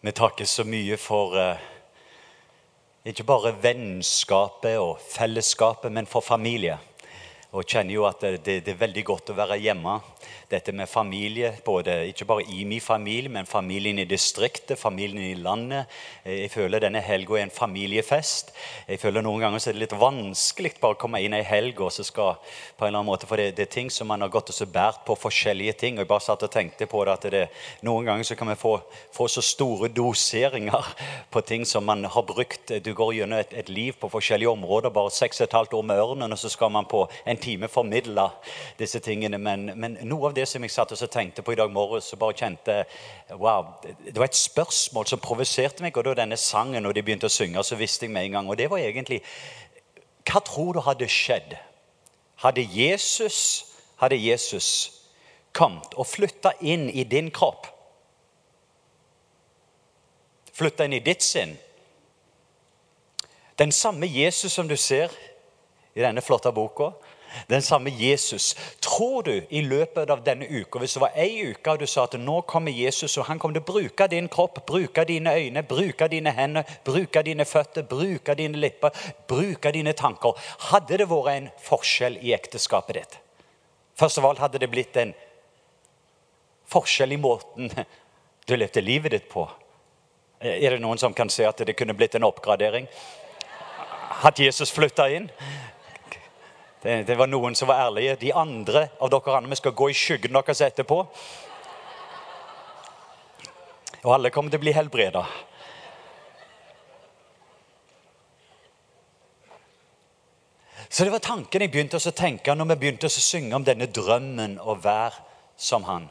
Vi takker så mye for eh, ikke bare vennskapet og fellesskapet, men for familie. Og kjenner jo at det, det, er veldig godt å være hjemme. Dette med familie, både, ikke bare i min familie, men familien i distriktet, familien i landet. Jeg føler denne helga er en familiefest. Jeg føler Noen ganger så er det litt vanskelig bare å komme inn ei helg og så skal på en eller annen måte, For det, det er ting som man har gått og så båret på forskjellige ting. og jeg bare satt og tenkte på det, at det, Noen ganger så kan vi få, få så store doseringer på ting som man har brukt. Du går gjennom et, et liv på forskjellige områder, bare seks og et halvt år med ørnen, og så skal man på en time formidle disse tingene. Men, men noe av det som jeg satt og tenkte på i dag morges, og bare kjente wow, Det var et spørsmål som provoserte meg, og da denne sangen og de begynte å synge, så visste jeg med en gang. Og det var egentlig Hva tror du hadde skjedd? Hadde Jesus, hadde Jesus kommet og flytta inn i din kropp? Flytta inn i ditt sinn? Den samme Jesus som du ser i denne flotte boka, den samme Jesus. Tror du i løpet av denne uka, hvis det var ei uke og du sa at nå kommer Jesus og han kommer til å bruke din kropp, bruke dine øyne, bruke dine hender, bruke dine føtter, bruke dine lipper, bruke dine tanker Hadde det vært en forskjell i ekteskapet ditt? Først av alt hadde det blitt en forskjell i måten du levde livet ditt på. Er det noen som kan se at det kunne blitt en oppgradering? Hadde Jesus flytta inn? Det, det, var noen som var ærlige. De andre av dere andre, vi skal gå i skyggen deres etterpå. Og alle kommer til å bli helbreda. Så det var tanken jeg begynte å tenke når vi begynte å synge om denne drømmen å være som han.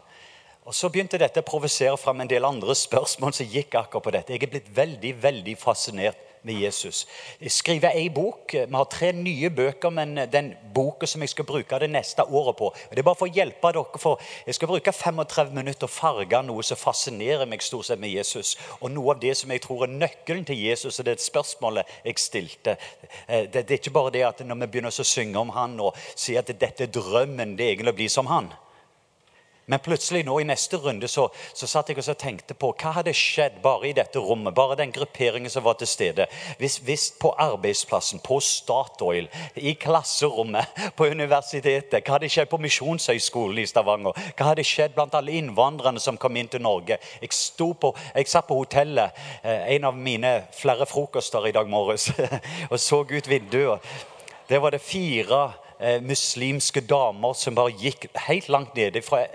Og Så begynte dette å provosere fram en del andre spørsmål som gikk akkurat på dette. Jeg er blitt veldig veldig fascinert med Jesus. Jeg skriver ei bok. Vi har tre nye bøker, men den boka som jeg skal bruke det neste året på Det er bare for å hjelpe dere, for jeg skal bruke 35 minutter og farge noe som fascinerer meg stort sett med Jesus. Og noe av det som jeg tror er nøkkelen til Jesus, og det er et spørsmålet jeg stilte. Eh, det, er ikke bare det at når vi begynner å synge om han og si at dette er drømmen, det egentlig å bli som han. Men plutselig nå i neste runde så, så satt jeg og tenkte på hva hadde skjedd bare i dette rommet, bare den grupperingen som var til stede. Hvis, hvis på arbeidsplassen, på Statoil, i klasserommet, på universitetet, hva hadde skjedd på Misjonshøgskolen i Stavanger? Hva hadde skjedd blant alle innvandrerne som kom inn til Norge? Jeg, på, jeg satt på hotellet, eh, en av mine flere frokoster i dag morges, og så ut vinduet. Der var det fire eh, muslimske damer som bare gikk helt langt nede fra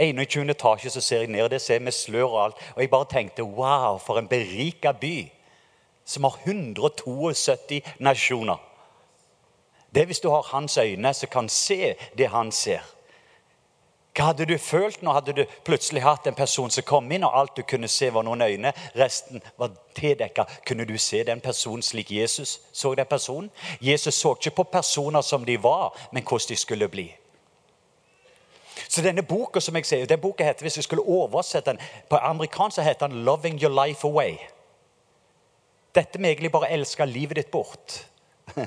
21. etasje så ser jeg ned, og det ser jeg med slør og alt. Og jeg bare tenkte wow, for en berika by som har 172 nasjoner. Det er hvis du har hans øyne, som kan se det han ser. Hva hadde du følt nå hadde du plutselig hatt en person som kom inn, og alt du kunne se, var noen øyne? Resten var tildekka. Kunne du se den personen slik Jesus så den personen? Jesus så ikke på personer som de var, men hvordan de skulle bli. Så denne boka som jeg ser, den boka heter, Hvis jeg skulle oversette den på amerikansk, så heter den 'Loving Your Life Away'. Dette med egentlig bare elske livet ditt bort.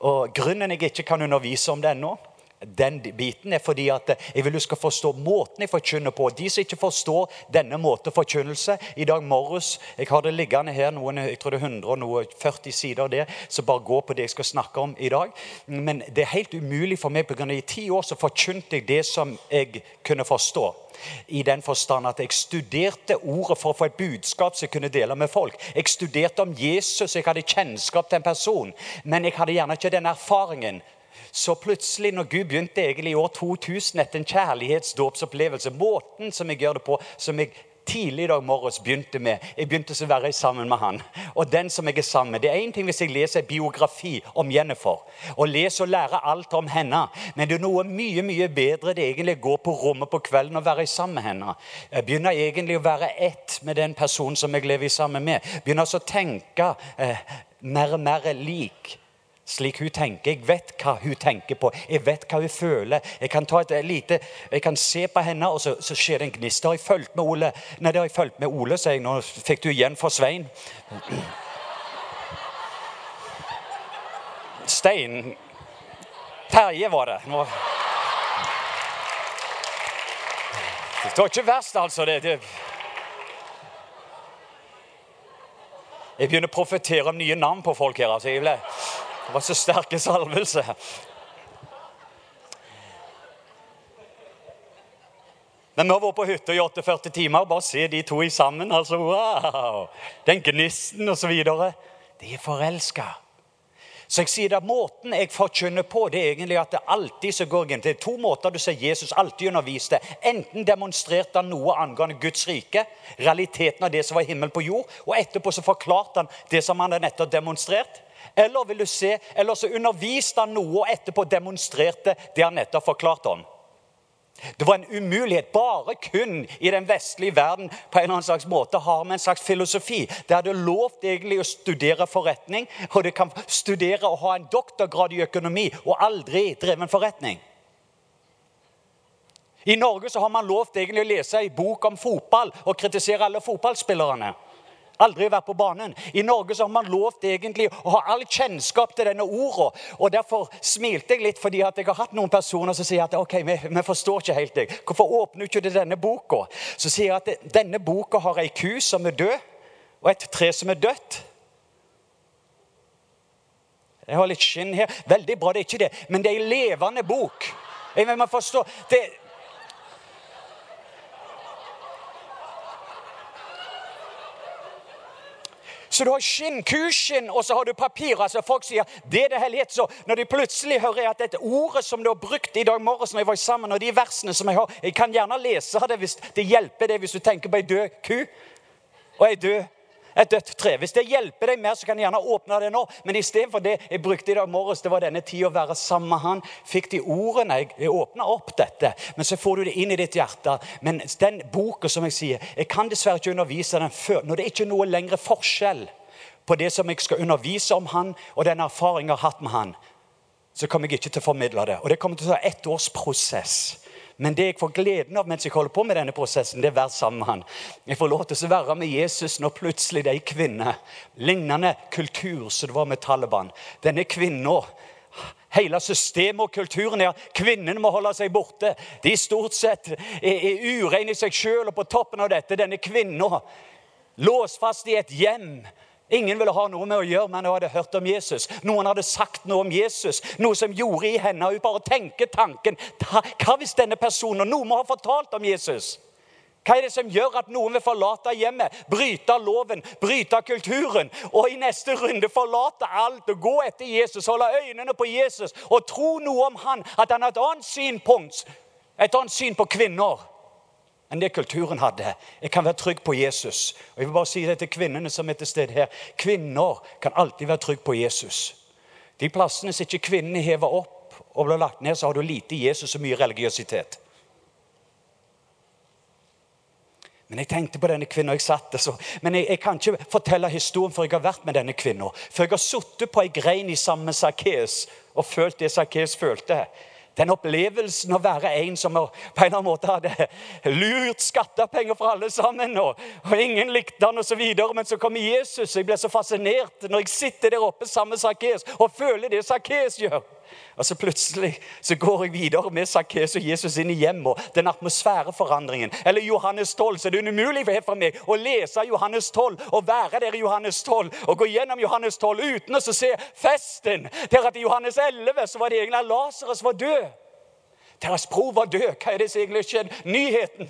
og Grunnen jeg ikke kan undervise om det ennå, den biten er fordi at jeg vil du skal forstå måten jeg forkynner på. De som ikke forstår denne måten forkynnelse I dag morges Jeg har det liggende her, noen, jeg tror det er 140 sider av det, som bare gå på det jeg skal snakke om i dag. Men det er helt umulig for meg, pga. i ti år så forkynte jeg det som jeg kunne forstå. I den forstand at jeg studerte ordet for å få et budskap som jeg kunne dele med folk. Jeg studerte om Jesus, jeg hadde kjennskap til en person, men jeg hadde gjerne ikke den erfaringen så plutselig, når Gud begynte egentlig i år 2000 etter en kjærlighetsdåpsopplevelse Måten som jeg gjør det på, som jeg tidlig i dag morges begynte med Jeg begynte å være sammen med han. Og den som jeg er sammen med. Det er én ting hvis jeg leser en biografi om Jennifer, og leser og lærer alt om henne, men det er noe mye mye bedre det egentlig går på rommet på kvelden og være sammen med henne. Jeg begynner egentlig å være ett med den personen som jeg lever sammen med. Begynner altså å tenke eh, mer og mer lik slik hun tenker. Jeg vet hva hun tenker på. Jeg vet hva hun føler. Jeg kan ta et lite, jeg kan se på henne, og så, så skjer det en gnist. Det har jeg fulgt med Ole. Nei, det har jeg fulgt med Ole, sier jeg. Nå fikk du igjen for Svein. Stein Terje var det. Nå. Det var ikke verst, altså. det, det Jeg begynner å profetere om nye navn på folk her. altså jeg ble, Det var så sterke salvelse. Men vi har vært på hytta i 48 timer. Bare se de to i sammen. altså, wow! Den gnisten osv. De er forelska. Så jeg sier at Måten jeg forkynner på, det er egentlig at det alltid så går inn. Det er to måter du ser Jesus alltid underviste. Enten demonstrerte han noe angående Guds rike, realiteten av det som var himmel på jord, og etterpå så forklarte han det som han hadde nettopp demonstrert. Eller vil du se, eller så underviste han noe og etterpå demonstrerte det han nettopp forklarte om. Det var en umulighet. Bare kun i den vestlige verden på en eller annen slags måte har vi en slags filosofi det er lovt egentlig å studere forretning, og det kan studere og ha en doktorgrad i økonomi og aldri drevet forretning. I Norge så har man lovt egentlig å lese en bok om fotball og kritisere alle fotballspillerne. Aldri vært på banen. I Norge så har man lovt egentlig å ha all kjennskap til denne orda. Og derfor smilte jeg litt fordi at jeg har hatt noen personer som sier at ok, vi, vi forstår ikke helt deg. Hvorfor åpner du ikke denne boka? Så sier jeg at denne boka har ei ku som er død, og et tre som er dødt. Jeg har litt skinn her. Veldig bra, det er ikke det. Men det er ei levende bok. Jeg må forstå, det, Så du har skinn, kuskinn, og så har du papir. altså Folk sier det er det hellighet. Så når de plutselig hører at dette ordet som du har brukt i dag morges når jeg var sammen, og de versene som jeg har Jeg kan gjerne lese det hvis det hjelper deg hvis du tenker på ei død ku og ei død et dødt tre. Hvis det hjelper deg mer, så kan jeg gjerne åpne det nå. Men istedenfor det jeg brukte i dag morges, det var denne tida å være sammen med han. Fikk de ordene. Jeg, åpna opp dette. Men så får du det inn i ditt hjerte. Men den boka, som jeg sier, jeg kan dessverre ikke undervise den før. Når det ikke er noe lengre forskjell på det som jeg skal undervise om han, og den erfaringen jeg har hatt med han, så kommer jeg ikke til å formidle det. Og det kommer til å ta ett års prosess. Men det jeg får gleden av mens jeg holder på med denne prosessen, det er å være sammen med han. Jeg får lov til å være med Jesus når plutselig det er en kvinne. Lignende kultur som det var med Taliban. Denne kvinna Hele systemet og kulturen er kvinnene må holde seg borte. De stort sett er, er ureine i seg sjøl, og på toppen av dette denne kvinna låst fast i et hjem Ingen ville ha noe med å gjøre, men hun hadde hørt om Jesus. Noen hadde sagt noe om Jesus, noe som gjorde i henne. Hun bare tenker tanken Hva hvis denne personen Noen må ha fortalt om Jesus. Hva er det som gjør at noen vil forlate hjemmet, bryte loven, bryte kulturen, og i neste runde forlate alt og gå etter Jesus, holde øynene på Jesus og tro noe om han, at han har et annet synpunkt, et annet syn på kvinner? Enn det kulturen hadde. Jeg kan være trygg på Jesus. Og jeg vil bare si det til kvinnene som er til stede her. Kvinner kan alltid være trygg på Jesus. De plassene som ikke kvinnene hever opp og blir lagt ned, så har du lite Jesus og mye religiøsitet. Men jeg tenkte på denne kvinnen, og jeg satt der så. Men jeg, jeg, kan ikke fortelle historien før jeg har vært med denne kvinnen. Før jeg har sittet på ei grein i samme Sakkeus og følt det Sakkeus følte. Den opplevelsen å være en som på en eller annen måte hadde lurt skattepenger fra alle sammen, og, og ingen likte han osv. Men så kommer Jesus, og jeg blir så fascinert når jeg sitter der oppe sammen med Sakkeus og føler det Sakkeus gjør. Og så plutselig så går jeg videre med Sakkes og Jesus inn i hjemmet. og Den atmosfæreforandringen. Eller Johannes 12. Så det er umulig for meg å lese Johannes 12 og være der i Johannes 12 og gå gjennom Johannes 12 uten å se festen. Der at i Johannes 11 så var det egentlig Lasarus var død. Deres bror var død. Hva er det som egentlig skjedde? Nyheten.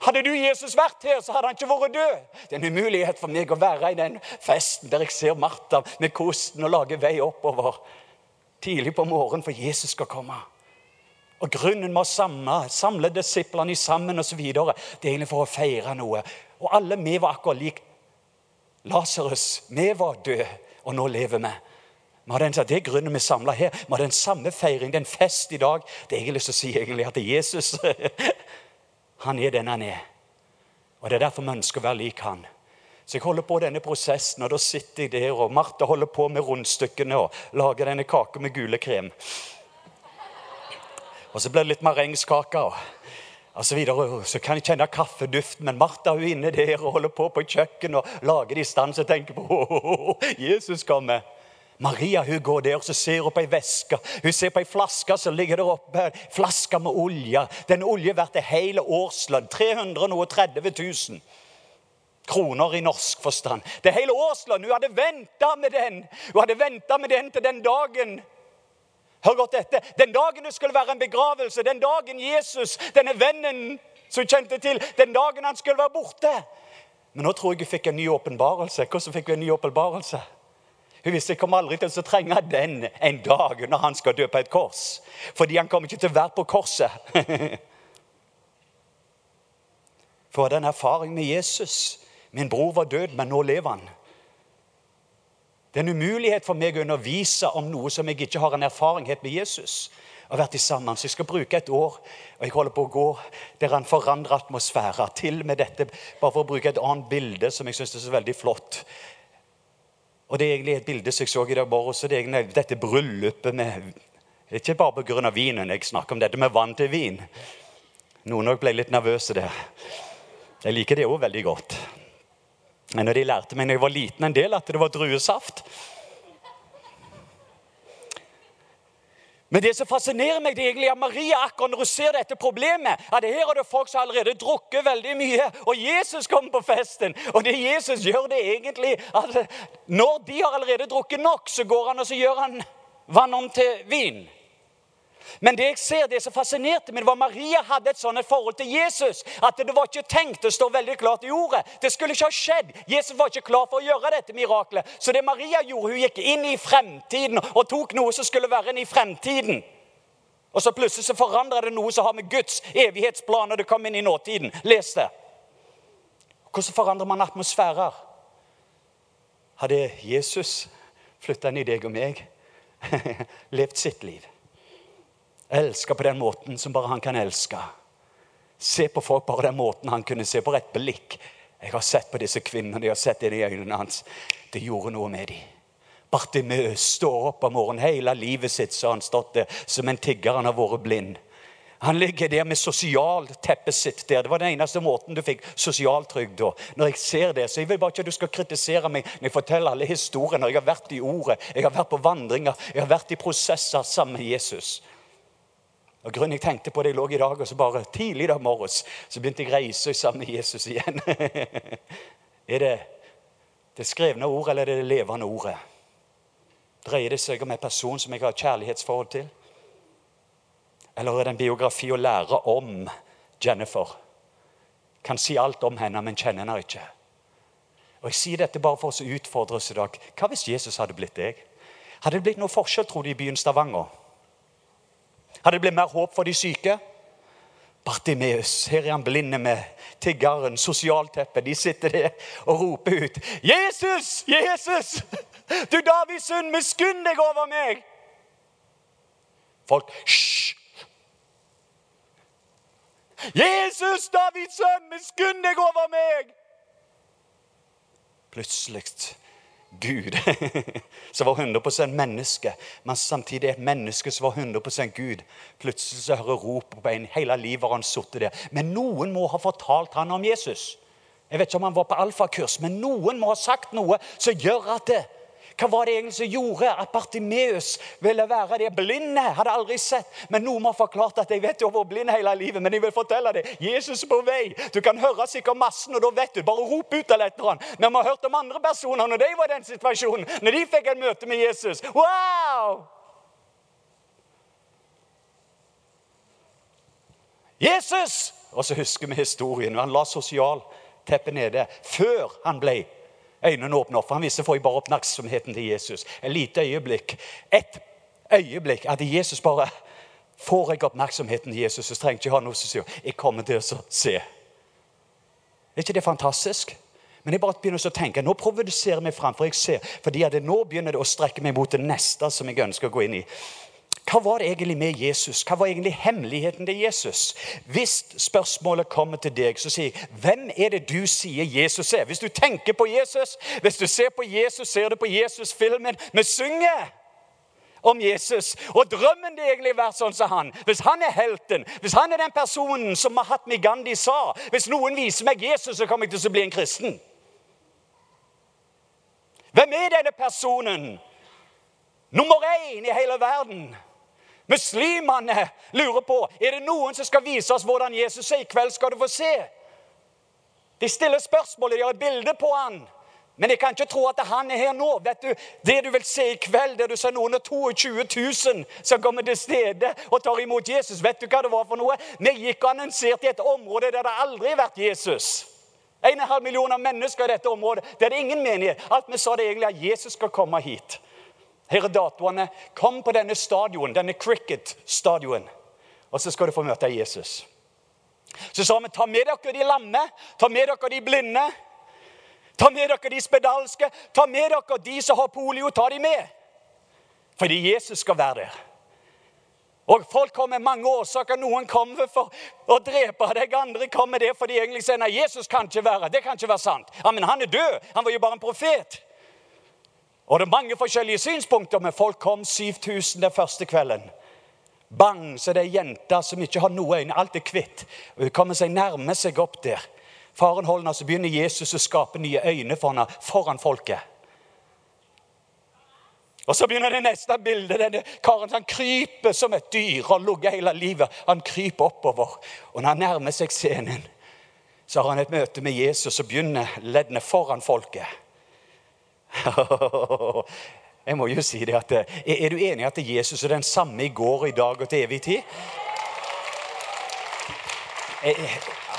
Hadde du Jesus vært her, så hadde han ikke vært død. Det er en umulighet for meg å være i den festen der jeg ser Martha med kosten og lage vei oppover tidlig på morgenen, for Jesus skal komme. Og Grunnen med å samle, samle disiplene sammen og så videre, det er egentlig for å feire noe. Og alle vi var akkurat lik Lasarus. Vi var døde, og nå lever vi. det er grunnen vi samler her. Vi har den samme feiring, den fest i dag. Det er egentlig å si egentlig at Jesus han er den han er. Og Det er derfor vi ønsker å være lik han. Så jeg holder på denne prosessen, og da sitter jeg der, og Martha holder på med rundstykkene og lager denne kaka med gule krem. Og så blir det litt marengskake. Og så, videre, så kan jeg kjenne kaffeduften, men Martha er inne der og holder på på kjøkkenet og lager det i stand så jeg tenker på oh, Jesus kommer. Maria hun går der og så ser hun på ei veske. Hun ser på ei flaske som ligger der oppe. Flaske med olje. Den olje er verdt en hel årslønn. 330 000. kroner i norsk forstand. Det hele årslønnen. Hun hadde venta med den Hun hadde venta med den til den dagen. Hør godt etter. Den dagen det skulle være en begravelse, den dagen Jesus, denne vennen som kjente til, den dagen han skulle være borte. Men nå tror jeg hun fikk en ny åpenbarelse. Hvordan fikk hun en ny åpenbarelse? Hun visste jeg kommer aldri til å trenge den en dag når han skal dø på et kors. Fordi han kommer ikke til å være på korset. For den erfaring med Jesus Min bror var død, men nå lever han. Det er en umulighet for meg å undervise om noe som jeg ikke har en erfaringhet med Jesus. og vært sammen. Så jeg skal bruke et år, og jeg holder på å gå der han forandrer atmosfære. Til med dette, bare for å bruke et annet bilde som jeg syns er så veldig flott. Og Det er egentlig et bilde som jeg så i dag morges. Det er dette bryllupet med Ikke bare pga. vinen jeg snakker om dette med vann til vin. Noen av ble litt nervøse der. Jeg liker det òg veldig godt. Når de lærte meg når jeg var liten, en del at det var druesaft Men det som fascinerer meg, det er egentlig at Maria akkurat når hun ser dette problemet at Her er det folk som allerede drukket veldig mye, og Jesus kommer på festen. Og det Jesus gjør, det egentlig at når de har allerede drukket nok, så går han og så gjør han vann om til vin. Men det jeg ser, det som fascinerte meg, var at Maria hadde et sånt forhold til Jesus at det var ikke tenkt å stå veldig klart i ordet. Det skulle ikke ha skjedd. Jesus var ikke klar for å gjøre dette miraklet. Så det Maria gjorde, hun gikk inn i fremtiden og tok noe som skulle være inn i fremtiden. Og så plutselig så forandrer det noe som har med Guds evighetsplan når det kom inn i nåtiden. Les det. Hvordan forandrer man atmosfærer? Hadde Jesus flytta inn i deg og meg, levd sitt liv? Elske på den måten som bare han kan elske. Se på folk bare den måten han kunne se på. rett blikk. Jeg har sett på disse kvinnene, jeg har sett det i øynene hans. Det gjorde noe med dem. Bartimeus står opp om morgenen. Hele livet sitt så har han stått der som en tigger. Han har vært blind. Han ligger der med sosialteppet sitt der. Det var den eneste måten du fikk sosialtrygd da. Når jeg ser det, så jeg vil bare ikke at du skal kritisere meg når jeg forteller alle historiene. Jeg har vært i ordet, jeg har vært på vandringer, jeg har vært i prosesser sammen med Jesus. Og grunnen jeg tenkte på det jeg lå i dag, og så bare tidlig da morges så begynte jeg å reise sammen med Jesus igjen. er det det skrevne ordet eller er det det levende ordet? Dreier det seg om en person som jeg har kjærlighetsforhold til? Eller er det en biografi å lære om Jennifer? Kan si alt om henne, men kjenner henne ikke. Og Jeg sier dette bare for å utfordre oss i dag. Hva hvis Jesus hadde blitt deg? Hadde det blitt noe forskjell, tror du, i byen Stavanger? Hadde det blitt mer håp for de syke? Bartimeus, her er han blinde med tiggeren, sosialteppet. De sitter der og roper ut 'Jesus! Jesus! Du Davids sønn, miskunn deg over meg!' Folk Hysj! 'Jesus, Davids sønn, miskunn deg over meg!' Plutselig Gud, som var 100 menneske, men samtidig et menneske som var 100 Gud. Plutselig så hører rop på en. Hele livet har han sittet der. Men noen må ha fortalt han om Jesus. Jeg vet ikke om han var på alfakurs, men noen må ha sagt noe som gjør at det, hva var det egentlig som gjorde at Bartimeus ville være det? Blinde hadde aldri sett. Men noen har forklart at jeg vet jo hvor blind hele livet. Men jeg vil fortelle det. Jesus er på vei. Du kan høre sikkert massen, og da vet du. Bare rop ut eller etter han. Men vi har hørt om andre personer når de var i den situasjonen. Når de fikk en møte med Jesus. Wow! Jesus! Og så husker vi historien. Han la sosialteppet nede før han ble øynene åpne opp. Han visste får jeg bare oppmerksomheten til Jesus. Et lite øyeblikk. Et øyeblikk at Jesus bare Får jeg oppmerksomheten til Jesus, så trenger jeg ikke ha noe som sier jeg kommer til å se. Er ikke det fantastisk? Men jeg bare begynner å tenke, nå provoserer vi fram, for jeg ser, fordi at nå begynner det å strekke meg mot det neste som jeg ønsker å gå inn i. Hva var det egentlig med Jesus? Hva var egentlig hemmeligheten til Jesus? Hvis spørsmålet kommer til deg, så sier jeg, hvem er det du sier Jesus er? Hvis du tenker på Jesus, hvis du ser på Jesus, ser du på Jesus-filmen. Vi synger om Jesus. Og drømmen det egentlig være sånn som han. Hvis han er helten, hvis han er den personen som Mahatma Gandhi sa Hvis noen viser meg Jesus, så kommer jeg til å bli en kristen. Hvem er denne personen? Nummer én i hele verden. Muslimene lurer på er det noen som skal vise oss hvordan Jesus er. I kveld skal du få se. De stiller spørsmål, de har et bilde på han. Men jeg kan ikke tro at han er her nå. Vet du, Det du vil se i kveld, der du ser noen av 22 000 som kommer til stede og tar imot Jesus, vet du hva det var for noe? Vi gikk og annonserte i et område der det aldri har vært Jesus. 1,5 millioner mennesker i dette området. Det er ingen menighet. Alt vi sa det egentlig at Jesus skal komme hit. Her er datoene. Kom på denne stadion, denne cricket-stadion, og så skal du få møte Jesus. Så sa vi ta med dere de lamme, ta med dere de blinde, ta med dere de spedalske, ta med dere de som har polio. Ta de med. Fordi Jesus skal være der. Og Folk kommer med mange årsaker. Noen kommer for å drepe deg, andre kommer det fordi de egentlig sier nei, Jesus kan ikke være Det kan ikke være sant. Ja, Men han er død. Han var jo bare en profet. Og det er mange forskjellige synspunkter, men folk kom 7000 den første kvelden. Bang, så det er ei jente som ikke har noe øyne. Alt er hvitt. Hun kommer seg nærme seg opp der. Faren holder så begynner Jesus å skape nye øyne for henne foran folket. Og Så begynner det neste bildet. Denne karen han kryper som et dyr. Han ligger hele livet. Han kryper oppover. Og når han nærmer seg scenen, så har han et møte med Jesus og begynner leddene foran folket. Jeg må jo si det at, eh, Er du enig i at Jesus er den samme i går, i dag og til evig tid?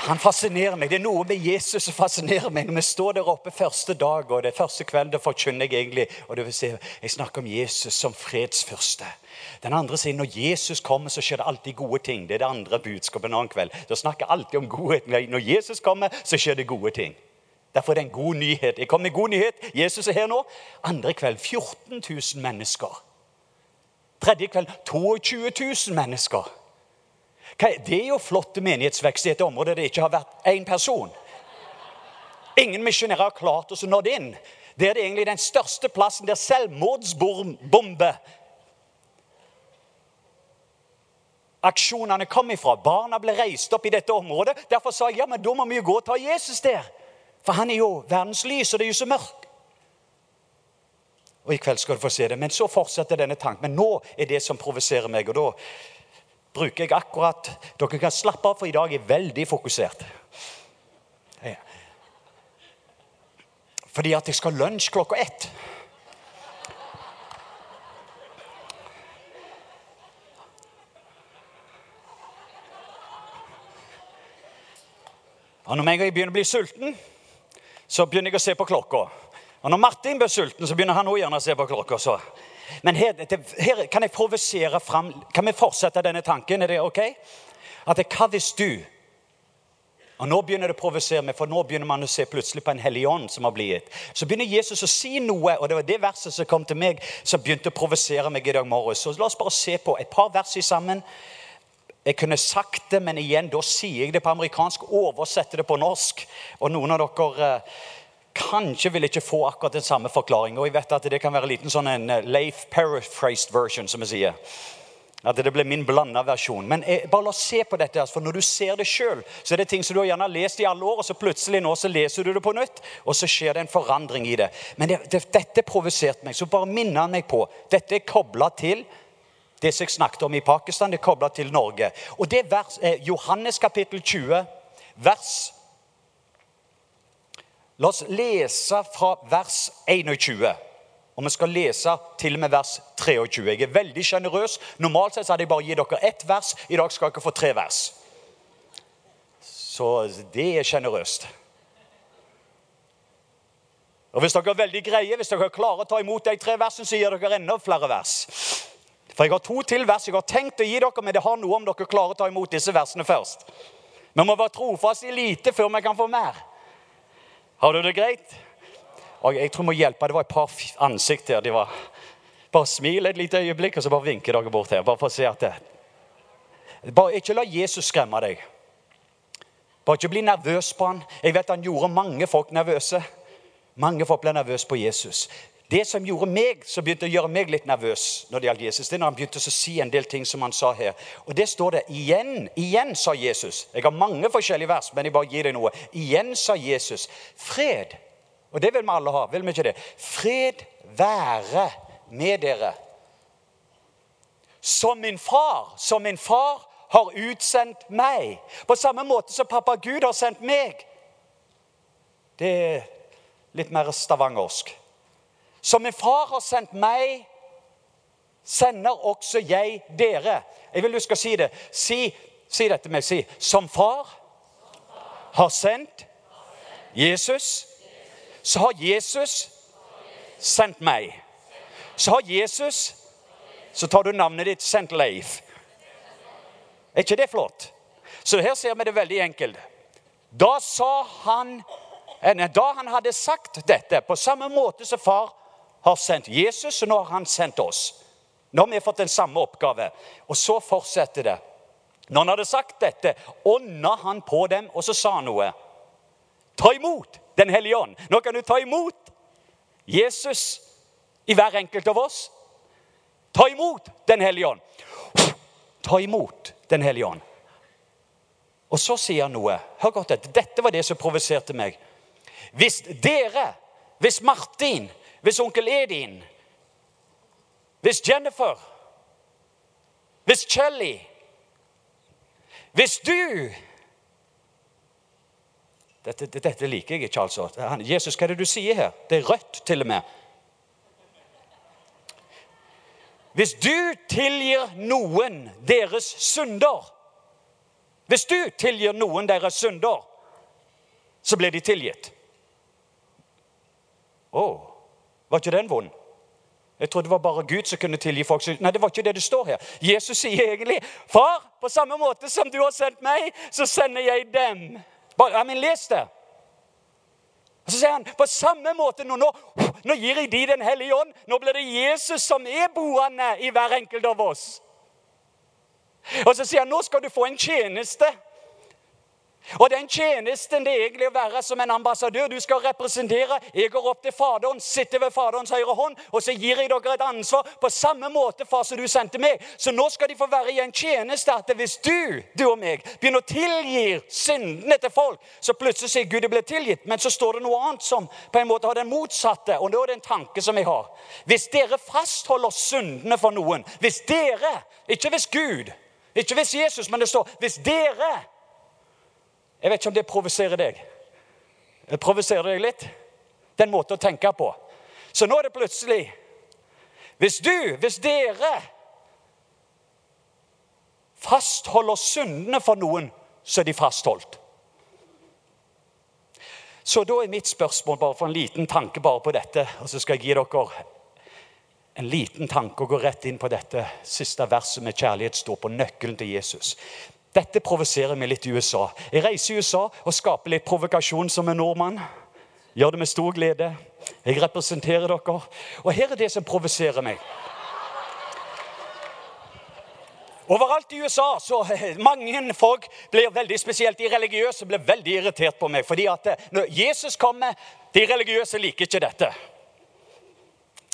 Han fascinerer meg. Det er noe med Jesus som fascinerer meg. Når vi står der oppe første dag, og det er første kveld, forkynner jeg egentlig og det vil si, Jeg snakker om Jesus som fredsfyrste. Den andre sier når Jesus kommer, så skjer det alltid gode ting. Det er det andre budskapet en annen kveld. Da snakker jeg alltid om godhet. Når Jesus kommer, så skjer det gode ting. Derfor er det en god nyhet. Jeg kom med god nyhet. Jesus er her nå. Andre kveld 14 000 mennesker. Tredje kveld 22 000 mennesker. Det er jo flott menighetsvekst i et område der det ikke har vært én person. Ingen misjonærer har klart å nå det inn. Det er egentlig den største plassen der selvmordsbombe aksjonene kom ifra. Barna ble reist opp i dette området. Derfor sa jeg ja, men da må vi jo gå og ta Jesus der. For han er jo verdens lys, og det er jo så mørkt. Og I kveld skal du få se det. Men så fortsetter denne tanken. Men nå er det som provoserer meg. Og da bruker jeg akkurat Dere kan slappe av, for i dag er jeg veldig fokusert. Fordi at jeg skal ha lunsj klokka ett. Og når jeg begynner å bli sulten så begynner jeg å se på klokka. Og når Martin blir sulten, så begynner han også gjerne å se på klokka. Så. Men her, her, kan jeg provosere fram Kan vi fortsette denne tanken? Er det ok? At det, Hva hvis du og Nå begynner det å provosere meg, for nå begynner man å se plutselig på en hellig ånd som har blitt. Så begynner Jesus å si noe, og det var det verset som kom til meg, som begynte å provosere meg i dag morges. Så la oss bare se på et par vers sammen. Jeg kunne sagt det, men igjen, da sier jeg det på amerikansk, oversetter det på norsk. Og noen av dere eh, kanskje vil ikke få akkurat den samme forklaringen, Og jeg vet at det kan være en liten sånn en eh, Leif paraphrased version, som vi sier. At det blir min blanda versjon. Men jeg, bare la oss se på dette. for Når du ser det sjøl, så er det ting som du har gjerne lest i alle år, og så plutselig nå så leser du det på nytt, og så skjer det en forandring i det. Men det, det, dette provoserte meg. Så bare minner meg på. Dette er kobla til det som jeg snakket om i Pakistan, er kobla til Norge. Og det er Johannes kapittel 20, vers La oss lese fra vers 21. Og vi skal lese til og med vers 23. Jeg er veldig sjenerøs. Normalt sett hadde jeg bare gitt dere ett vers. I dag skal dere få tre vers. Så det er sjenerøst. Og Hvis dere er veldig greie, hvis dere klarer å ta imot de tre versene, så gir dere enda flere vers. For jeg har to til vers jeg har tenkt å gi dere, men det har noe om dere klarer å ta imot disse versene først. Vi må være trofast i lite før vi kan få mer. Har du det greit? Og jeg tror vi må hjelpe. Det var et par ansikt her. De var Bare smil et lite øyeblikk, og så bare vinker dere bort her. Bare for å se at det Bare Ikke la Jesus skremme deg. Bare ikke bli nervøs på han. Jeg vet han gjorde mange folk nervøse. Mange folk ble nervøse på Jesus. Det som gjorde meg, som begynte å gjøre meg litt nervøs når det gjaldt Jesus, det er når han begynte å si en del ting som han sa her. Og det står det igjen. Igjen, sa Jesus. Jeg har mange forskjellige vers, men jeg bare gir deg noe. Igjen, sa Jesus. Fred. Og det vil vi alle ha, vil vi ikke det? Fred være med dere. Som min far, som min far har utsendt meg. På samme måte som pappa Gud har sendt meg. Det er litt mer stavangersk. Som min far har sendt meg, sender også jeg dere. Jeg vil du skal si det. Si, si dette med si. Som far har sendt Jesus, så har Jesus sendt meg. Så har Jesus Så tar du navnet ditt, sendt Leif. Er ikke det flott? Så her ser vi det veldig enkelt. Da sa han Da han hadde sagt dette, på samme måte som far har sendt Jesus, og nå har han sendt oss. Nå har vi fått den samme oppgave. Og så fortsetter det. Når han hadde sagt dette, ånda han på dem, og så sa han noe. Ta imot Den hellige ånd. Nå kan du ta imot Jesus i hver enkelt av oss. Ta imot Den hellige ånd. Ta imot Den hellige ånd. Og så sier han noe. Hør godt etter. Dette var det som provoserte meg. Hvis dere, hvis Martin, hvis onkel Edin, hvis Jennifer, hvis Kjelly Hvis du dette, dette, liker jeg ikke, altså. Jesus, hva er det du sier her? Det er rødt, til og med. Hvis du tilgir noen deres synder Hvis du tilgir noen deres synder, så blir de tilgitt. Oh, var ikke den vond? Jeg trodde det var bare Gud som kunne tilgi folk. Nei, det var ikke det det står her. Jesus sier egentlig, 'Far, på samme måte som du har sendt meg, så sender jeg dem.' Bare, men les det. Og Så sier han på samme måte nå, nå, nå gir jeg de Den hellige ånd. Nå blir det Jesus som er boende i hver enkelt av oss. Og så sier han nå skal du få en tjeneste. Og den tjenesten det er egentlig å være som en ambassadør. Du skal representere. Jeg går opp til Faderen, sitter ved Faderens høyre hånd, og så gir jeg dere et ansvar på samme måte far som du sendte meg. Så nå skal de få være i en tjeneste at hvis du, du og meg, begynner å tilgi syndene til folk, så plutselig sier Gud det ble tilgitt. Men så står det noe annet som på en måte har den motsatte. Og det er det en tanke som jeg har. Hvis dere fastholder syndene for noen, hvis dere, ikke hvis Gud, ikke hvis Jesus, men det står hvis dere jeg vet ikke om det provoserer deg. Det provoserer deg litt? Den måten å tenke på. Så nå er det plutselig Hvis du, hvis dere fastholder syndene for noen, så er de fastholdt. Så da er mitt spørsmål, bare for en liten tanke bare på dette, og så skal jeg gi dere en liten tanke og gå rett inn på dette siste verset med kjærlighet står på nøkkelen til Jesus. Dette provoserer meg litt i USA. Jeg reiser i USA og skaper litt provokasjon som en nordmann. Gjør det med stor glede. Jeg representerer dere. Og her er det som provoserer meg. Overalt i USA så mange folk blir veldig spesielt de religiøse blir veldig irritert på meg. fordi at eh, når Jesus kommer, de religiøse liker ikke dette.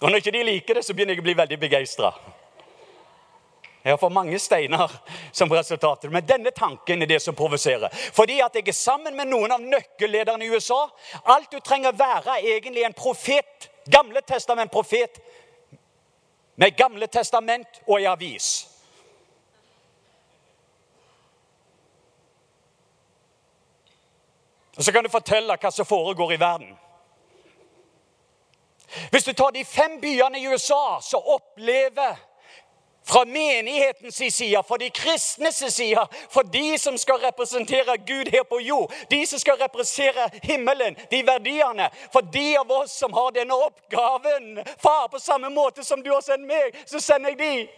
Og når ikke de liker det, så begynner jeg å bli veldig begeistra. Jeg har fått mange steiner som resultat. Men denne tanken er det som provoserer. Fordi at jeg er sammen med noen av nøkkellederne i USA. Alt du trenger være, er egentlig en profet. Gamle testament-profet. Med Gamle testament og i avis. Og Så kan du fortelle hva som foregår i verden. Hvis du tar de fem byene i USA, så opplever fra menighetens side, fra de kristnes side, for de som skal representere Gud her på jord, de som skal representere himmelen, de verdiene. For de av oss som har denne oppgaven Far, på samme måte som du har sendt meg, så sender jeg de.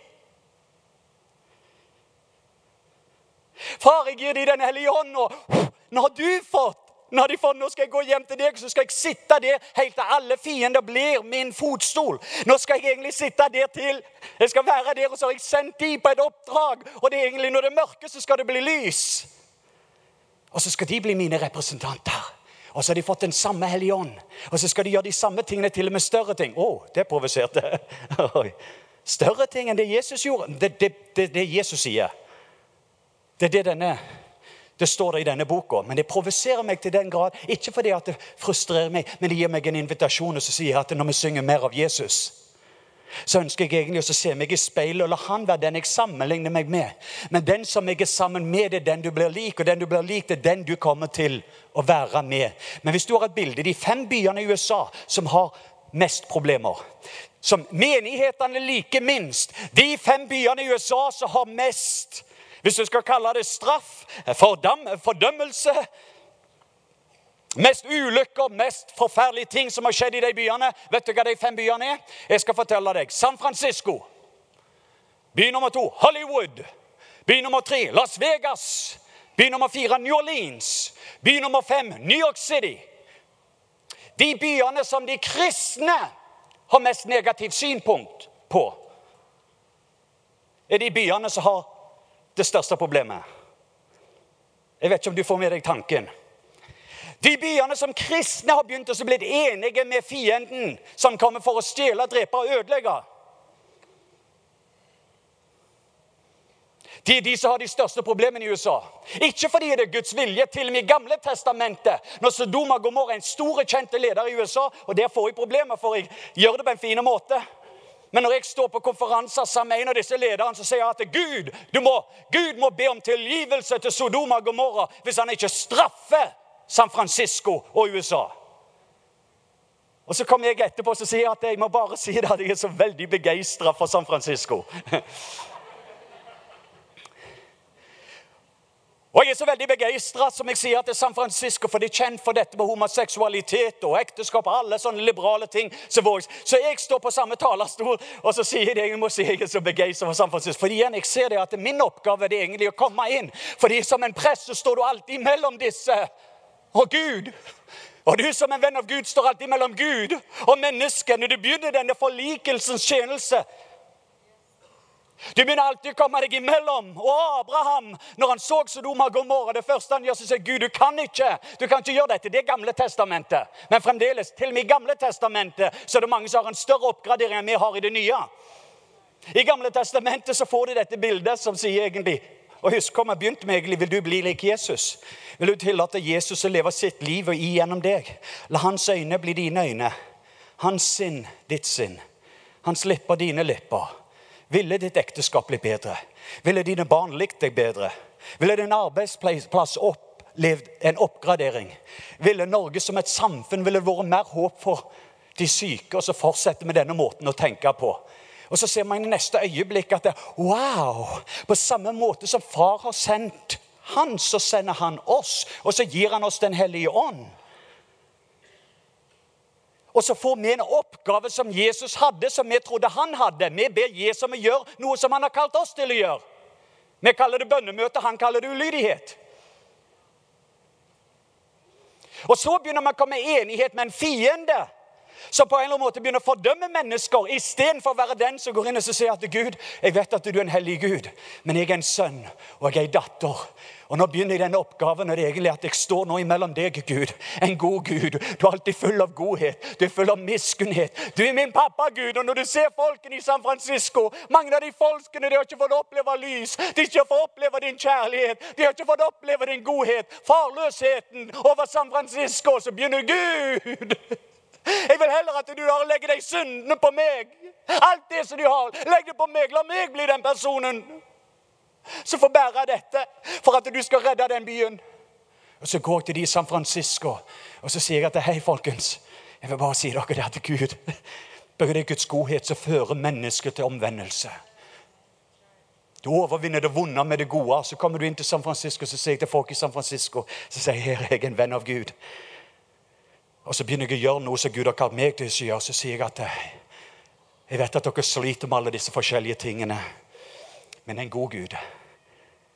Far, jeg gir de Den hellige ånd, og nå har du fått når de får, nå skal jeg gå hjem til deg, så skal jeg sitte der helt til alle fiender blir min fotstol. Nå skal jeg egentlig sitte der til Jeg skal være der, og så har jeg sendt de på et oppdrag. Og det er egentlig når det er mørke, så skal det bli lys. Og så skal de bli mine representanter. Og så har de fått den samme Hellige Ånd. Og så skal de gjøre de samme tingene, til og med større ting. Å, oh, det provoserte. større ting enn det Jesus gjorde. Det det, det, det Jesus sier. Det er det denne det står det i denne boka. Men det provoserer meg til den grad. Ikke fordi at det frustrerer meg, men det gir meg en invitasjon og så sier jeg at når vi synger mer av Jesus, så ønsker jeg egentlig å se meg i speilet og la han være den jeg sammenligner meg med. Men den som jeg er sammen med, det er den du blir lik, og den du blir lik, det er den du kommer til å være med. Men hvis du har et bilde de fem byene i USA som har mest problemer som menighetene liker minst. De fem byene i USA som har mest, hvis du skal kalle det straff, fordam, fordømmelse Mest ulykker, mest forferdelige ting som har skjedd i de byene. Vet du hva de fem byene er? Jeg skal fortelle deg. San Francisco. By nummer to Hollywood. By nummer tre Las Vegas. By nummer fire New Orleans. By nummer fem New York City. De byene som de kristne har mest negativt synpunkt på, er de byene som har det største problemet. Jeg vet ikke om du får med deg tanken. De byene som kristne har begynt å bli enige med fienden, som kommer for å stjele, drepe og ødelegge. De er de som har de største problemene i USA. Ikke fordi det er Guds vilje. Til og med i Gamle testamentet, når Sodoma Gomorra er en stor kjente leder i USA, og der får jeg problemer, for jeg gjør det på en fin måte. Men når jeg står på konferanser sammen med en av disse lederne, så sier jeg at Gud, må, Gud må be om tilgivelse til Sodoma og Gomorra hvis han ikke straffer San Francisco og USA. Og Så kommer jeg etterpå og sier at jeg må bare si det at jeg er så veldig begeistra for San Francisco. Og Jeg er så veldig begeistra til San Francisco, for de er kjent for dette med homoseksualitet og ekteskap og alle sånne liberale ting. Så, jeg står på samme talerstol og så sier jeg, jeg må si jeg er så begeistra for San Francisco. For igjen, jeg ser det at min oppgave er egentlig å komme inn. Fordi som en prest så står du alltid mellom disse og Gud. Og du som en venn av Gud står alltid mellom Gud og menneskene. Du begynner denne forlikelsens tjeneste, du begynner alltid å komme deg imellom. Og Abraham, når han så Sodoma og Gomorra, det første han gjør, så sier Gud du kan ikke du kan ikke gjøre dette. Det er Gamle testamentet. Men fremdeles, til og med i Gamle testamentet så er det mange som har en større oppgradering enn vi har i det nye. I Gamle testamentet så får du dette bildet som sier egentlig og husk hva vi begynte med egentlig, Vil du bli lik Jesus? Vil du tillate Jesus å leve sitt liv og igjennom deg? La hans øyne bli dine øyne. Hans sinn ditt sinn. Hans lipper, dine lepper. Ville ditt ekteskap blitt bedre? Ville dine barn likt deg bedre? Ville din arbeidsplass opplevd en oppgradering? Ville Norge som et samfunn ville vært mer håp for de syke? Og så fortsette med denne måten å tenke på. Og så ser man i neste øyeblikk at det, wow! På samme måte som far har sendt han, så sender han oss. Og så gir han oss Den hellige ånd. Og så får vi en oppgave som Jesus hadde, som vi trodde han hadde. Vi ber Jesus om å gjøre noe som han har kalt oss til å gjøre. Vi kaller det bønnemøte, han kaller det ulydighet. Og så begynner vi å komme i enighet med en fiende som på en eller annen måte begynner å fordømme mennesker istedenfor å være den som går inn og sier at Gud, jeg vet at du er en hellig Gud, men jeg er en sønn og jeg er en datter. Og Nå begynner jeg denne oppgaven, og det er egentlig at jeg står nå imellom deg, Gud. En god Gud. Du er alltid full av godhet. Du er full av miskunnhet. Du er min pappa, Gud. Og når du ser folkene i San Francisco Mange av de folkene de har ikke fått oppleve lys. De har ikke fått oppleve din kjærlighet. De har ikke fått oppleve din godhet. Farløsheten over San Francisco. Så begynner Gud jeg vil heller at du har legger de syndene på meg. Alt det som du har, legg det på meg. La meg bli den personen som får bære dette for at du skal redde den byen. Og Så går jeg til de i San Francisco og så sier jeg at hei, folkens. Jeg vil bare si dere det at Gud Bare det er Guds godhet som fører mennesket til omvendelse. Du overvinner det vonde med det gode. Så kommer du inn til San Francisco så sier jeg til folk i San Francisco så sier jeg, her er jeg en venn av Gud. Og så begynner jeg å gjøre noe som Gud har kalt meg til å gjøre. Så sier jeg at eh, jeg vet at dere sliter med alle disse forskjellige tingene, men en god Gud.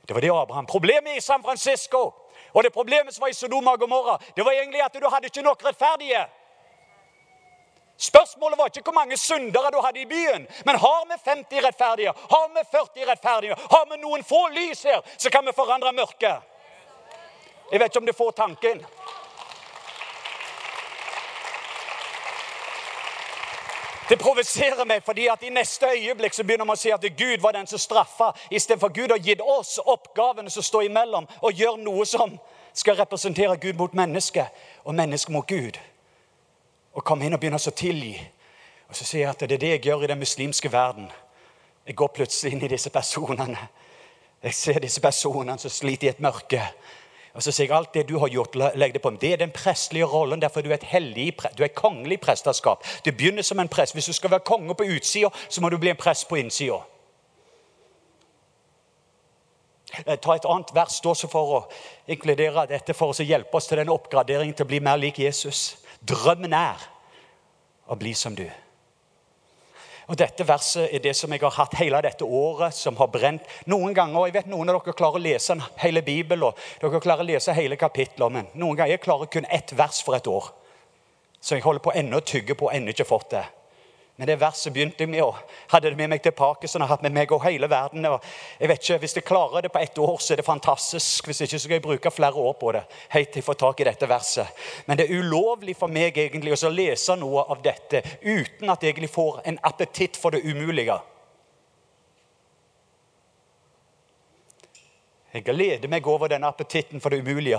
Det var det Abraham. Problemet i San Francisco og det problemet som var i Sodoma og Gomorra, det var egentlig at du hadde ikke nok rettferdige. Spørsmålet var ikke hvor mange syndere du hadde i byen, men har vi 50 rettferdige, har vi 40 rettferdige, har vi noen få lys her, så kan vi forandre mørket. Jeg vet ikke om du får tanken. Det provoserer meg, fordi at i neste øyeblikk så begynner man å si at Gud var den som straffa, istedenfor Gud har gitt oss oppgavene som står imellom, og gjør noe som skal representere Gud mot mennesket og mennesket mot Gud. Og komme inn og begynne å tilgi. Og så sier jeg at det er det jeg gjør i den muslimske verden. Jeg går plutselig inn i disse personene. Jeg ser disse personene som sliter i et mørke. Og så sier jeg alt det du har gjort, legg det på dem. Det er den prestelige rollen. Derfor du er et hellig, du er et kongelig presteskap. Du begynner som en prest. Hvis du skal være konge på utsida, så må du bli en prest på innsida. Eh, ta et annet vers for å inkludere dette for å hjelpe oss til den oppgraderingen til å bli mer lik Jesus. Drømmen er å bli som du. Og Dette verset er det som jeg har hatt hele dette året, som har brent. Noen ganger, og jeg vet Noen av dere klarer å lese hele Bibelen og dere klarer å lese hele kapitler, men noen ganger jeg klarer kun ett vers for et år. Så jeg holder på ennå å tygge på og ennå ikke fått det. Men det verset begynte jeg med og hadde det med meg til Parkinson og hatt med meg og hele verden. Og jeg vet ikke, Hvis jeg klarer det på ett år, så er det fantastisk. Hvis ikke så skal jeg bruke flere år på det. helt til jeg får tak i dette verset. Men det er ulovlig for meg egentlig å lese noe av dette uten at jeg egentlig får en appetitt for det umulige. Jeg gleder meg over denne appetitten for det umulige.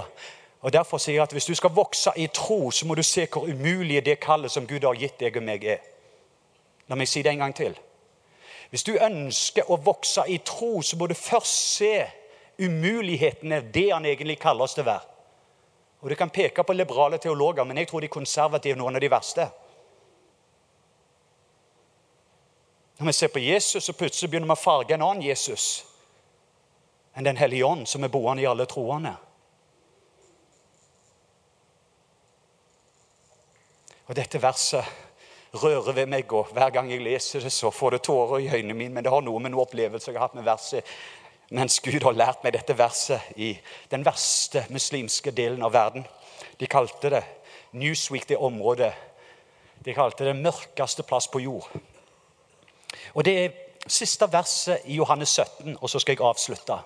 Og Derfor sier jeg at hvis du skal vokse i tro, så må du se hvor umulig det kallet som Gud har gitt deg og meg, er. La meg si det en gang til. Hvis du ønsker å vokse i tro, så må du først se umulighetene, det han egentlig kaller oss til å være. Og Du kan peke på liberale teologer, men jeg tror de konservative er noen av de verste. Når vi ser på Jesus, så plutselig begynner vi å farge en annen Jesus enn Den hellige ånd, som er boende i alle troende. Og dette verset rører ved meg. og Hver gang jeg leser det, så får det tårer i øynene mine. Men det har noe med noen opplevelser jeg har hatt med verset mens Gud har lært meg dette verset i den verste muslimske delen av verden. De kalte det Newsweek, det området. De kalte det mørkeste plass på jord. Og Det er siste verset i Johannes 17, og så skal jeg avslutte.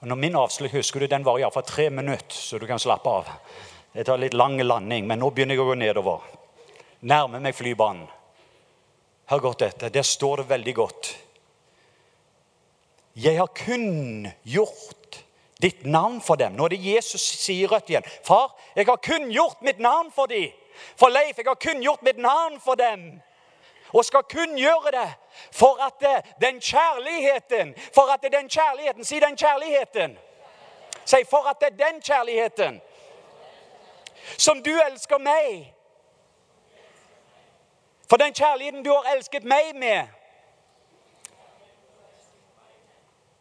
Og når min avslutning husker du, Den var iallfall tre minutter, så du kan slappe av. Det tar litt lang landing, men nå begynner jeg å gå nedover nærmer meg flybanen. Hør godt etter. Der står det veldig godt. Jeg har kun gjort ditt navn for dem. Nå er det Jesus sier rødt igjen. Far, jeg har kun gjort mitt navn for dem. For Leif, jeg har kun gjort mitt navn for dem. Og skal kun gjøre det for at den kjærligheten For at den kjærligheten Si den kjærligheten. Si for at det er den kjærligheten som du elsker meg for den kjærligheten du har elsket meg med,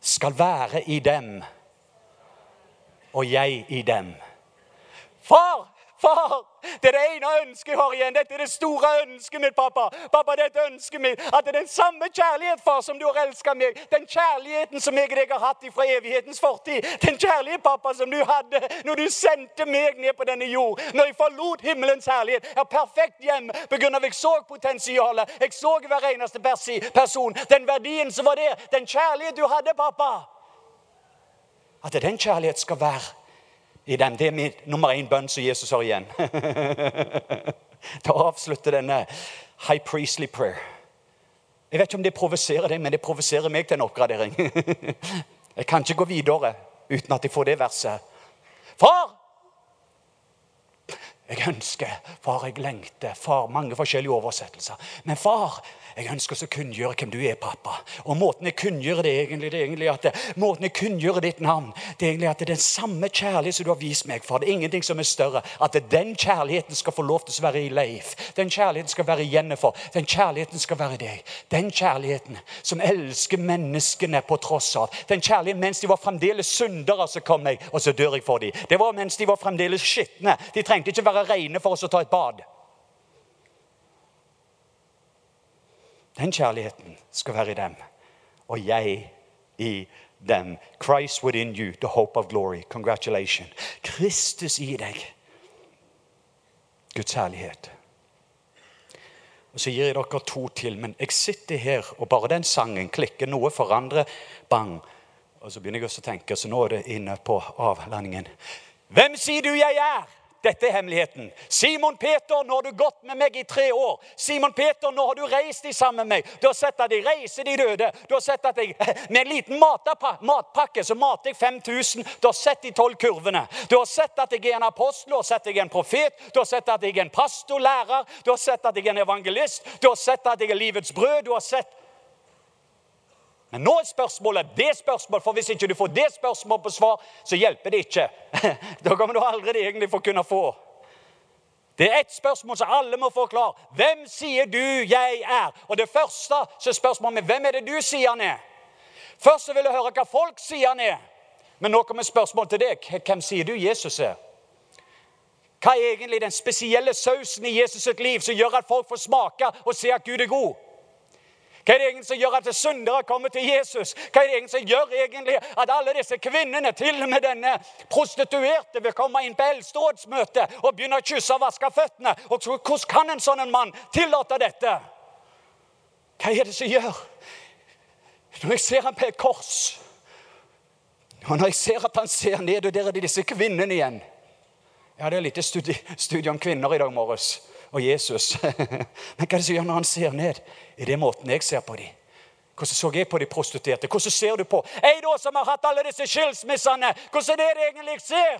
skal være i dem, og jeg i dem. Far, Far, det er det ene ønsket jeg har igjen. Dette er det store ønsket mitt, pappa. Pappa, dette ønsket mitt, At det er den samme kjærlighet, far, som du har elska meg. Den kjærligheten som jeg og deg har hatt fra evighetens fortid. Den kjærlighet, pappa, som du hadde når du sendte meg ned på denne jord. Når jeg forlot himmelens herlighet. Jeg har perfekt hjem pga. jeg så potensialet. Jeg så hver eneste person. Den verdien som var der. Den kjærlighet du hadde, pappa. At den kjærlighet skal være i den. Det er min nummer én bønn som Jesus har igjen. Da avslutter denne high priestly prayer. Jeg vet ikke om det provoserer deg, men det provoserer meg til en oppgradering. Jeg kan ikke gå videre uten at jeg får det verset. Far! Jeg ønsker, far, jeg lengter. Far, mange forskjellige oversettelser. Men far, jeg ønsker å kunngjøre hvem du er, pappa. Og måten jeg kunngjør det, egentlig, det er egentlig at måten jeg kunngjør ditt navn, det er egentlig at det er den samme kjærlighet som du har vist meg. For det er ingenting som er større. At den kjærligheten skal få lov til å være i Leif. Den kjærligheten skal være i Jennifer. Den kjærligheten skal være i deg. Den kjærligheten som elsker menneskene på tross av. Den kjærligheten mens de var fremdeles syndere, så kom jeg, og så dør jeg for dem. Det var mens de var fremdeles skitne. De trengte ikke være rene for oss å ta et bad. Den kjærligheten skal være i dem, og jeg i dem. Christ within you, the hope of glory. Congratulations. Kristus i deg. Guds herlighet. Og Så gir jeg dere to til, men jeg sitter her, og bare den sangen klikker noe, forandrer, bang. Og så begynner jeg også å tenke, så nå er det inne på avlandingen. Hvem sier du jeg er? Dette er hemmeligheten. Simon Peter, nå har du gått med meg i tre år. Simon Peter, nå har du reist sammen med meg. Du har sett at jeg reiser de døde. Du har sett at jeg med en liten matpakke så mater jeg 5000. Du har sett de tolv kurvene. Du har sett at jeg er en apostel, du har sett at jeg er en profet, du har sett at jeg er en pastor, lærer, du har sett at jeg er en evangelist, du har sett at jeg er livets brød. du har sett men nå er spørsmålet det spørsmålet, for hvis ikke du får det spørsmålet på svar, så hjelper det ikke. Da kommer du aldri egentlig for å kunne få. Det er ett spørsmål som alle må få klar. Hvem sier du jeg er? Og det første så er spørsmålet med, hvem er det du sier han er? Først så vil jeg høre hva folk sier han er. Men nå kommer spørsmålet til deg. Hvem sier du Jesus er? Hva er egentlig den spesielle sausen i Jesus' sitt liv som gjør at folk får smake og se at Gud er god? Hva er det egentlig som gjør at syndere kommer til Jesus? Hva er det egentlig som gjør egentlig at alle disse kvinnene, til og med denne prostituerte, vil komme inn på eldsterådsmøte og begynne å kysse og vaske føttene? Og Hvordan kan en sånn mann tillate dette? Hva er det som gjør? Når jeg ser ham på et kors, og når jeg ser at han ser ned, og der er det disse kvinnene igjen det er litt studie, studie om kvinner i dag morges og Jesus. Men hva er det som gjør når han ser ned? Er det måten jeg ser på dem? Hvordan så jeg på de prostituerte? Hvordan ser du på jeg da som har hatt alle disse skilsmissene? Hvordan er det egentlig jeg ser?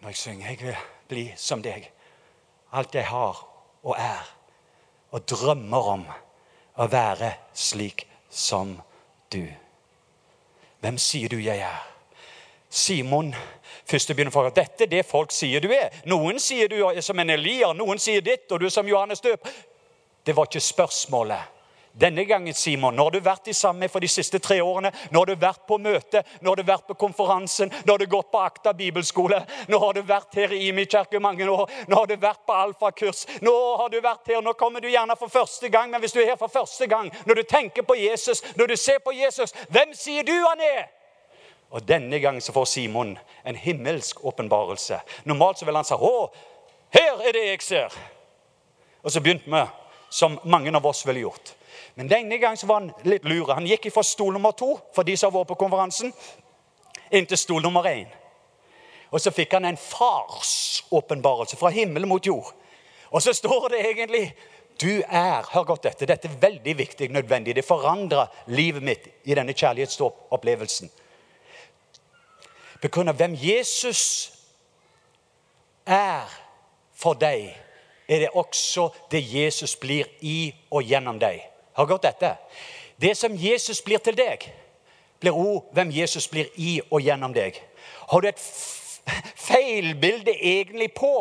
Når jeg synger 'Jeg vil bli som deg', alt jeg har og er, og drømmer om å være slik som du. Hvem sier du jeg er? Simon første begynner for at dette er det folk sier du er. Noen sier du er som en Elier, noen sier ditt, og du er som Johannes døp. Det var ikke spørsmålet. Denne gangen, Simon, nå har du vært i samme for de siste tre årene. Nå har du vært på møte, nå har du vært på konferansen, nå har du gått på Akta bibelskole. Nå har du vært her i Imi kirke mange år. Nå har du vært på alfakurs. Nå har du vært her, nå kommer du gjerne for første gang. Men hvis du er her for første gang, når du tenker på Jesus, når du ser på Jesus, hvem sier du han er? Og denne gang så får Simon en himmelsk åpenbarelse. Normalt så vil han si 'Å, her er det jeg ser'. Og så begynte vi som mange av oss ville gjort. Men denne gang så var han litt lure. Han gikk fra stol nummer to for de som har vært på konferansen, inn til stol nummer én. Og så fikk han en farsåpenbarelse fra himmelen mot jord. Og så står det egentlig du er Hør godt dette. Dette er veldig viktig nødvendig. Det forandrer livet mitt i denne kjærlighetsopplevelsen. På grunn av hvem Jesus er for deg, er det også det Jesus blir i og gjennom deg. Hør godt dette. Det som Jesus blir til deg, blir òg hvem Jesus blir i og gjennom deg. Har du et feilbilde egentlig på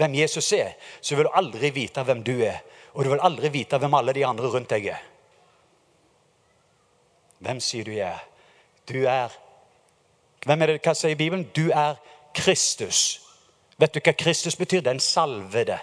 hvem Jesus er, så vil du aldri vite hvem du er. Og du vil aldri vite hvem alle de andre rundt deg er. Hvem sier du er? Du er hvem er det, Hva sier Bibelen? Du er Kristus. Vet du hva Kristus betyr? Den salvede.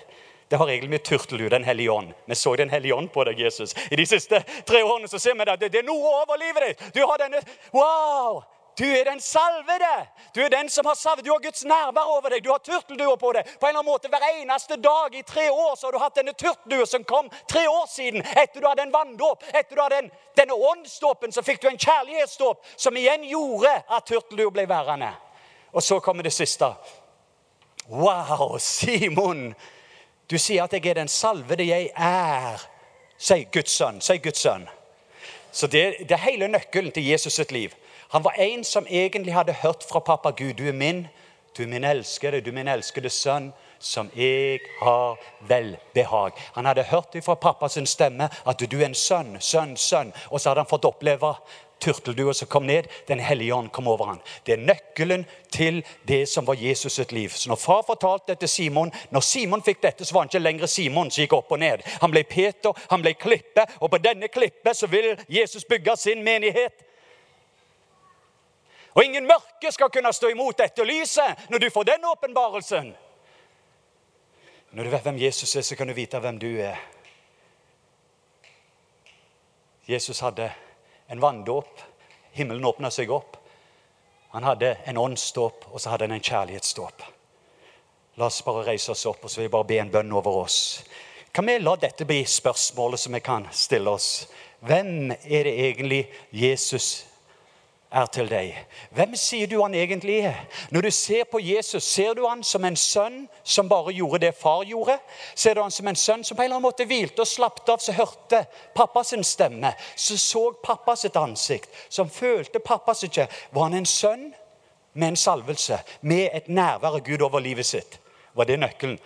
Det har egentlig mye turtelhud, Den hellige ånd. Vi så Den hellige ånd på deg, Jesus. I de siste tre årene så ser vi det, det er noe over livet ditt. Du har denne Wow! Du er den salvede. Du er den som har salvet. Du har Guds nærvær over deg. Du har turteldua på deg. På en eller annen måte Hver eneste dag i tre år så har du hatt denne turteldua som kom tre år siden. Etter du hadde en vanndåp, etter du hadde en, denne åndsdåpen, så fikk du en kjærlighetsdåp som igjen gjorde at turteldua ble værende. Og så kommer det siste. Wow, Simon! Du sier at jeg er den salvede jeg er. Sier Guds sønn. Sier Guds sønn. Så det, det er hele nøkkelen til Jesus sitt liv. Han var en som egentlig hadde hørt fra pappa Gud. Du er min, du er min elskede, du er min elskede sønn, som jeg har velbehag. Han hadde hørt fra pappas stemme at du er en sønn, sønn, sønn. Og så hadde han fått oppleve turteldua som kom ned. Den hellige ånd kom over ham. Det er nøkkelen til det som var Jesus sitt liv. Så når far fortalte det til Simon, når Simon fikk dette, så var han ikke lenger Simon som gikk opp og ned. Han ble Peter, han ble klippe, og på denne klippet så vil Jesus bygge sin menighet. Og ingen mørke skal kunne stå imot dette lyset når du får den åpenbarelsen. Når du vet hvem Jesus er, så kan du vite hvem du er. Jesus hadde en vanndåp. Himmelen åpna seg opp. Han hadde en åndsdåp, og så hadde han en kjærlighetsdåp. La oss bare reise oss opp og så vil jeg bare be en bønn over oss. Kan vi la dette bli spørsmålet som vi kan stille oss? Hvem er det egentlig Jesus er til deg. Hvem sier du han egentlig er? Når du ser på Jesus, ser du han som en sønn som bare gjorde det far gjorde? Ser du han som en sønn som på en eller annen måte hvilte og slappet av, så hørte pappas stemme, så så pappas ansikt, som følte pappas ikke? Var han en sønn med en salvelse, med et nærvær av Gud over livet sitt? Var det nøkkelen?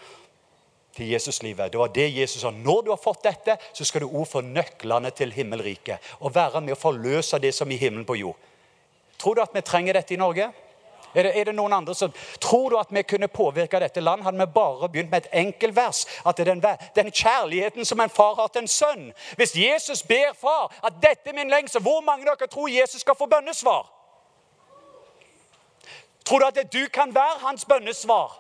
til Jesuslivet. Det var det Jesus sa. Når du har fått dette, så skal du òg få nøklene til himmelriket. Og være med å forløse det som er i himmelen på jord. Tror du at vi trenger dette i Norge? Er det, er det, noen andre som Tror du at vi kunne påvirke dette land? Hadde vi bare begynt med et enkelt vers? At det er den, den, kjærligheten som en far har til en sønn. Hvis Jesus ber far at dette er min lengsel, hvor mange av dere tror Jesus skal få bønnesvar? Tror du at du kan være hans bønnesvar?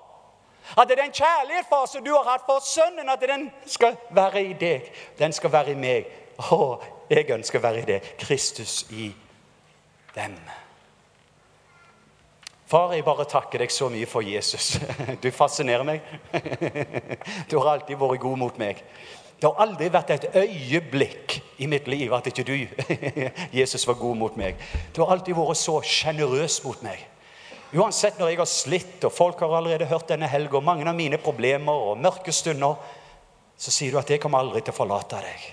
At det er den kjærlighet far, som du har hatt for sønnen, at den skal være i deg. Den skal være i meg. Å, jeg ønsker å være i det. Kristus i dem. Far, jeg bare takker deg så mye for Jesus. Du fascinerer meg. Du har alltid vært god mot meg. Det har aldri vært et øyeblikk i mitt liv at ikke du, Jesus, var god mot meg. Du har alltid vært så sjenerøs mot meg. Uansett når jeg har slitt, og folk har allerede hørt denne helga, mange av mine problemer og mørke stunder, så sier du at jeg kommer aldri til å forlate deg.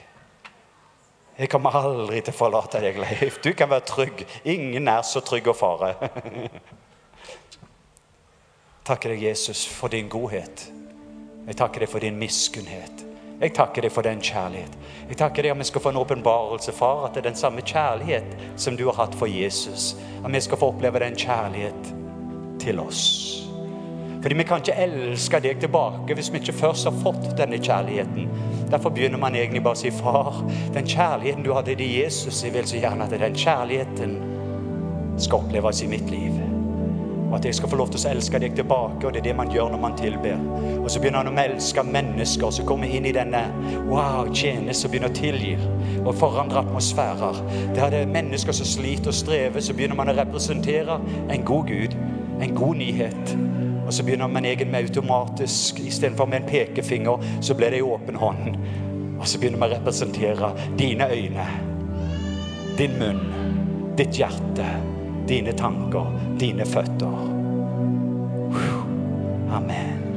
Jeg kommer aldri til å forlate deg, Leif. Du kan være trygg. Ingen er så trygg og fare. Takker deg, Jesus, for din godhet. Jeg takker deg for din miskunnhet. Jeg takker deg for den kjærlighet. Jeg takker deg at vi skal få en åpenbarelse, far, at det er den samme kjærlighet som du har hatt for Jesus. At vi skal få oppleve den kjærlighet til oss. Fordi vi kan ikke elske deg tilbake hvis vi ikke først har fått denne kjærligheten. Derfor begynner man egentlig bare å si, far, den kjærligheten du hadde til Jesus, jeg vil så gjerne at den kjærligheten skal oppleves i mitt liv. Og at jeg skal få lov til å elske deg tilbake. Og det er det man gjør når man tilber. Og så begynner han å elske mennesker, så kommer inn i denne wow, tjeneste og begynner å tilgi og forandre atmosfærer. Der det er mennesker som sliter og strever, så begynner man å representere en god Gud, en god nyhet. Og så begynner man egen med automatisk, istedenfor med en pekefinger, så blir det i åpen hånd. Og så begynner man å representere dine øyne, din munn, ditt hjerte dine tanker, dine føtter. Amen.